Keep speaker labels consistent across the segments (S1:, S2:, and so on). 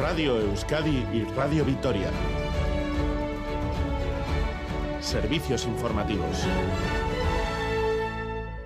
S1: Radio Euskadi y Radio Vitoria. Servicios informativos.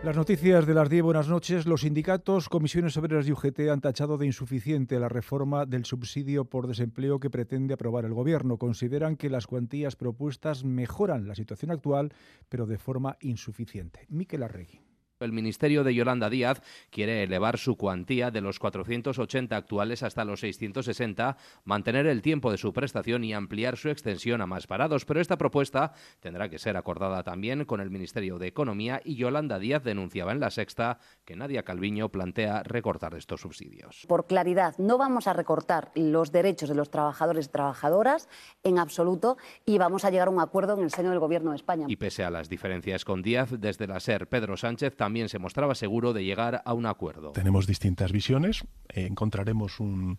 S2: Las noticias de las 10, buenas noches. Los sindicatos, comisiones obreras y UGT han tachado de insuficiente la reforma del subsidio por desempleo que pretende aprobar el Gobierno. Consideran que las cuantías propuestas mejoran la situación actual, pero de forma insuficiente. Miquel Arregui.
S3: El Ministerio de Yolanda Díaz quiere elevar su cuantía de los 480 actuales hasta los 660, mantener el tiempo de su prestación y ampliar su extensión a más parados. Pero esta propuesta tendrá que ser acordada también con el Ministerio de Economía y Yolanda Díaz denunciaba en la sexta que Nadia Calviño plantea recortar estos subsidios.
S4: Por claridad, no vamos a recortar los derechos de los trabajadores y trabajadoras en absoluto y vamos a llegar a un acuerdo en el seno del Gobierno de España.
S3: Y pese a las diferencias con Díaz, desde la SER, Pedro Sánchez también se mostraba seguro de llegar a un acuerdo.
S5: Tenemos distintas visiones, eh, encontraremos un,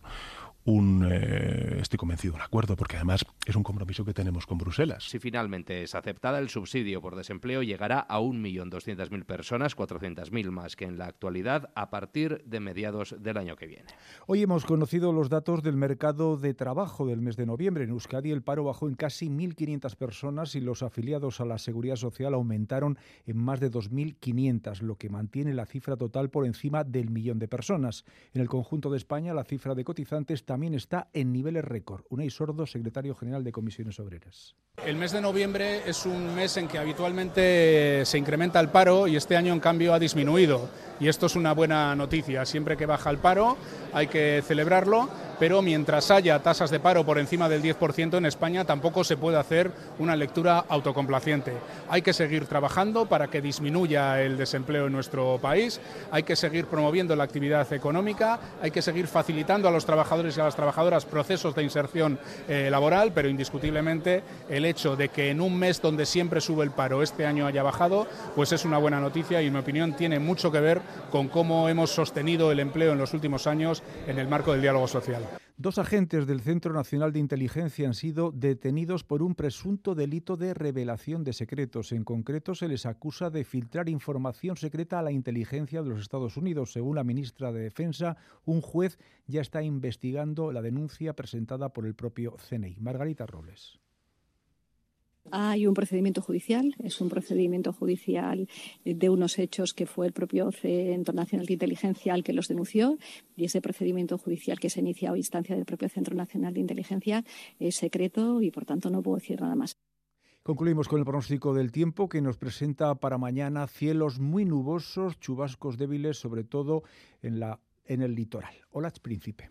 S5: un, eh, estoy convencido, un acuerdo, porque además es un compromiso que tenemos con Bruselas.
S3: Si finalmente es aceptada, el subsidio por desempleo llegará a 1.200.000 personas, 400.000 más que en la actualidad, a partir de mediados del año que viene.
S2: Hoy hemos conocido los datos del mercado de trabajo del mes de noviembre. En Euskadi el paro bajó en casi 1.500 personas y los afiliados a la Seguridad Social aumentaron en más de 2.500, lo que mantiene la cifra total por encima del millón de personas. En el conjunto de España, la cifra de cotizantes también está en niveles récord. Unai Sordo, secretario general de Comisiones Obreras.
S6: El mes de noviembre es un mes en que habitualmente se incrementa el paro y este año en cambio ha disminuido. Y esto es una buena noticia. Siempre que baja el paro hay que celebrarlo pero mientras haya tasas de paro por encima del 10% en España tampoco se puede hacer una lectura autocomplaciente. Hay que seguir trabajando para que disminuya el desempleo en nuestro país, hay que seguir promoviendo la actividad económica, hay que seguir facilitando a los trabajadores y a las trabajadoras procesos de inserción eh, laboral, pero indiscutiblemente el hecho de que en un mes donde siempre sube el paro este año haya bajado, pues es una buena noticia y en mi opinión tiene mucho que ver con cómo hemos sostenido el empleo en los últimos años en el marco del diálogo social.
S2: Dos agentes del Centro Nacional de Inteligencia han sido detenidos por un presunto delito de revelación de secretos. En concreto, se les acusa de filtrar información secreta a la inteligencia de los Estados Unidos. Según la ministra de Defensa, un juez ya está investigando la denuncia presentada por el propio CNI. Margarita Robles.
S7: Hay un procedimiento judicial, es un procedimiento judicial de unos hechos que fue el propio Centro Nacional de Inteligencia el que los denunció y ese procedimiento judicial que se inicia a instancia del propio Centro Nacional de Inteligencia es secreto y por tanto no puedo decir nada más.
S2: Concluimos con el pronóstico del tiempo que nos presenta para mañana cielos muy nubosos, chubascos débiles, sobre todo en, la, en el litoral. Hola, príncipe.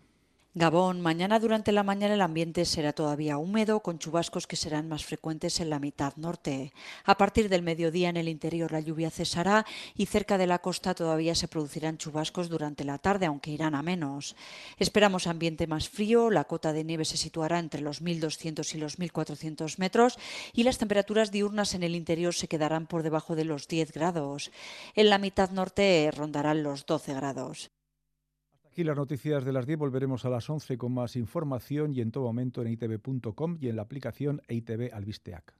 S8: Gabón, mañana durante la mañana el ambiente será todavía húmedo, con chubascos que serán más frecuentes en la mitad norte. A partir del mediodía en el interior la lluvia cesará y cerca de la costa todavía se producirán chubascos durante la tarde, aunque irán a menos. Esperamos ambiente más frío, la cota de nieve se situará entre los 1.200 y los 1.400 metros y las temperaturas diurnas en el interior se quedarán por debajo de los 10 grados. En la mitad norte rondarán los 12 grados.
S2: Aquí las noticias de las 10 volveremos a las 11 con más información y en todo momento en itv.com y en la aplicación ITV Albisteac.